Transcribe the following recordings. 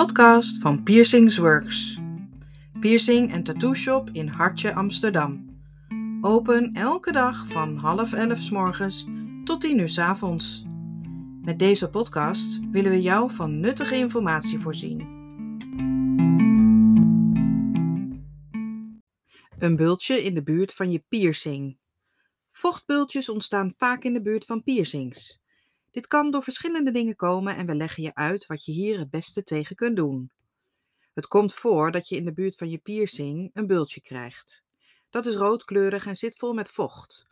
podcast van Piercings Works. Piercing en tattoo shop in Hartje, Amsterdam. Open elke dag van half elf s morgens tot tien uur s avonds. Met deze podcast willen we jou van nuttige informatie voorzien. Een bultje in de buurt van je piercing. Vochtbultjes ontstaan vaak in de buurt van piercings. Dit kan door verschillende dingen komen en we leggen je uit wat je hier het beste tegen kunt doen. Het komt voor dat je in de buurt van je piercing een bultje krijgt. Dat is roodkleurig en zit vol met vocht.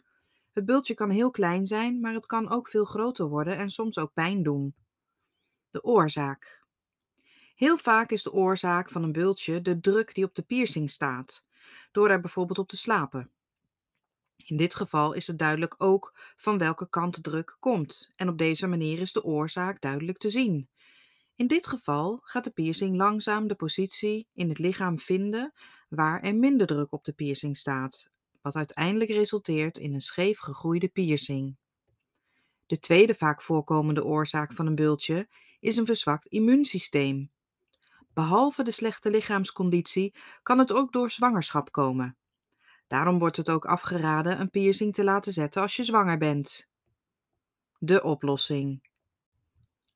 Het bultje kan heel klein zijn, maar het kan ook veel groter worden en soms ook pijn doen. De oorzaak. Heel vaak is de oorzaak van een bultje de druk die op de piercing staat, door er bijvoorbeeld op te slapen. In dit geval is het duidelijk ook van welke kant de druk komt en op deze manier is de oorzaak duidelijk te zien. In dit geval gaat de piercing langzaam de positie in het lichaam vinden waar er minder druk op de piercing staat, wat uiteindelijk resulteert in een scheef gegroeide piercing. De tweede vaak voorkomende oorzaak van een bultje is een verzwakt immuunsysteem. Behalve de slechte lichaamsconditie kan het ook door zwangerschap komen. Daarom wordt het ook afgeraden een piercing te laten zetten als je zwanger bent. De oplossing.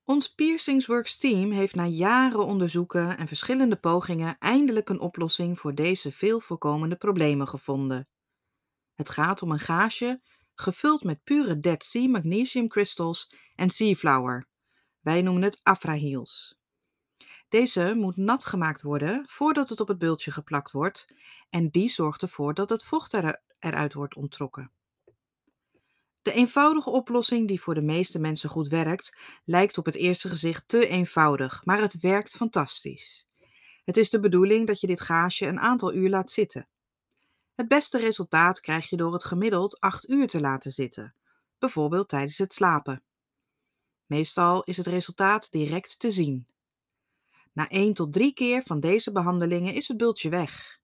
Ons Piercingsworks team heeft na jaren onderzoeken en verschillende pogingen eindelijk een oplossing voor deze veel voorkomende problemen gevonden. Het gaat om een gaasje gevuld met pure Dead Sea magnesium crystals en Seaflower. Wij noemen het Afraheels. Deze moet nat gemaakt worden voordat het op het bultje geplakt wordt en die zorgt ervoor dat het vocht eruit wordt onttrokken. De eenvoudige oplossing die voor de meeste mensen goed werkt, lijkt op het eerste gezicht te eenvoudig, maar het werkt fantastisch. Het is de bedoeling dat je dit gaasje een aantal uur laat zitten. Het beste resultaat krijg je door het gemiddeld 8 uur te laten zitten, bijvoorbeeld tijdens het slapen. Meestal is het resultaat direct te zien. Na 1 tot 3 keer van deze behandelingen is het bultje weg.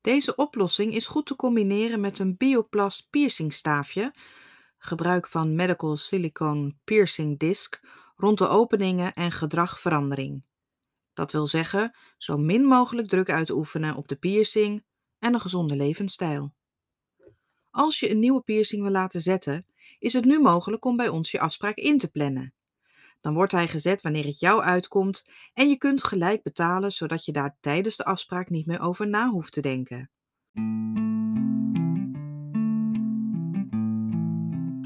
Deze oplossing is goed te combineren met een Bioplast piercingstaafje, gebruik van Medical Silicone Piercing Disc rond de openingen en gedragverandering. Dat wil zeggen, zo min mogelijk druk uitoefenen op de piercing en een gezonde levensstijl. Als je een nieuwe piercing wil laten zetten, is het nu mogelijk om bij ons je afspraak in te plannen. Dan wordt hij gezet wanneer het jou uitkomt en je kunt gelijk betalen zodat je daar tijdens de afspraak niet meer over na hoeft te denken.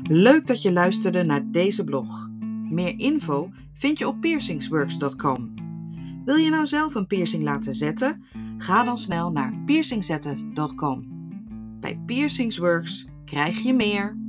Leuk dat je luisterde naar deze blog. Meer info vind je op piercingsworks.com. Wil je nou zelf een piercing laten zetten? Ga dan snel naar piercingzetten.com. Bij Piercingsworks krijg je meer.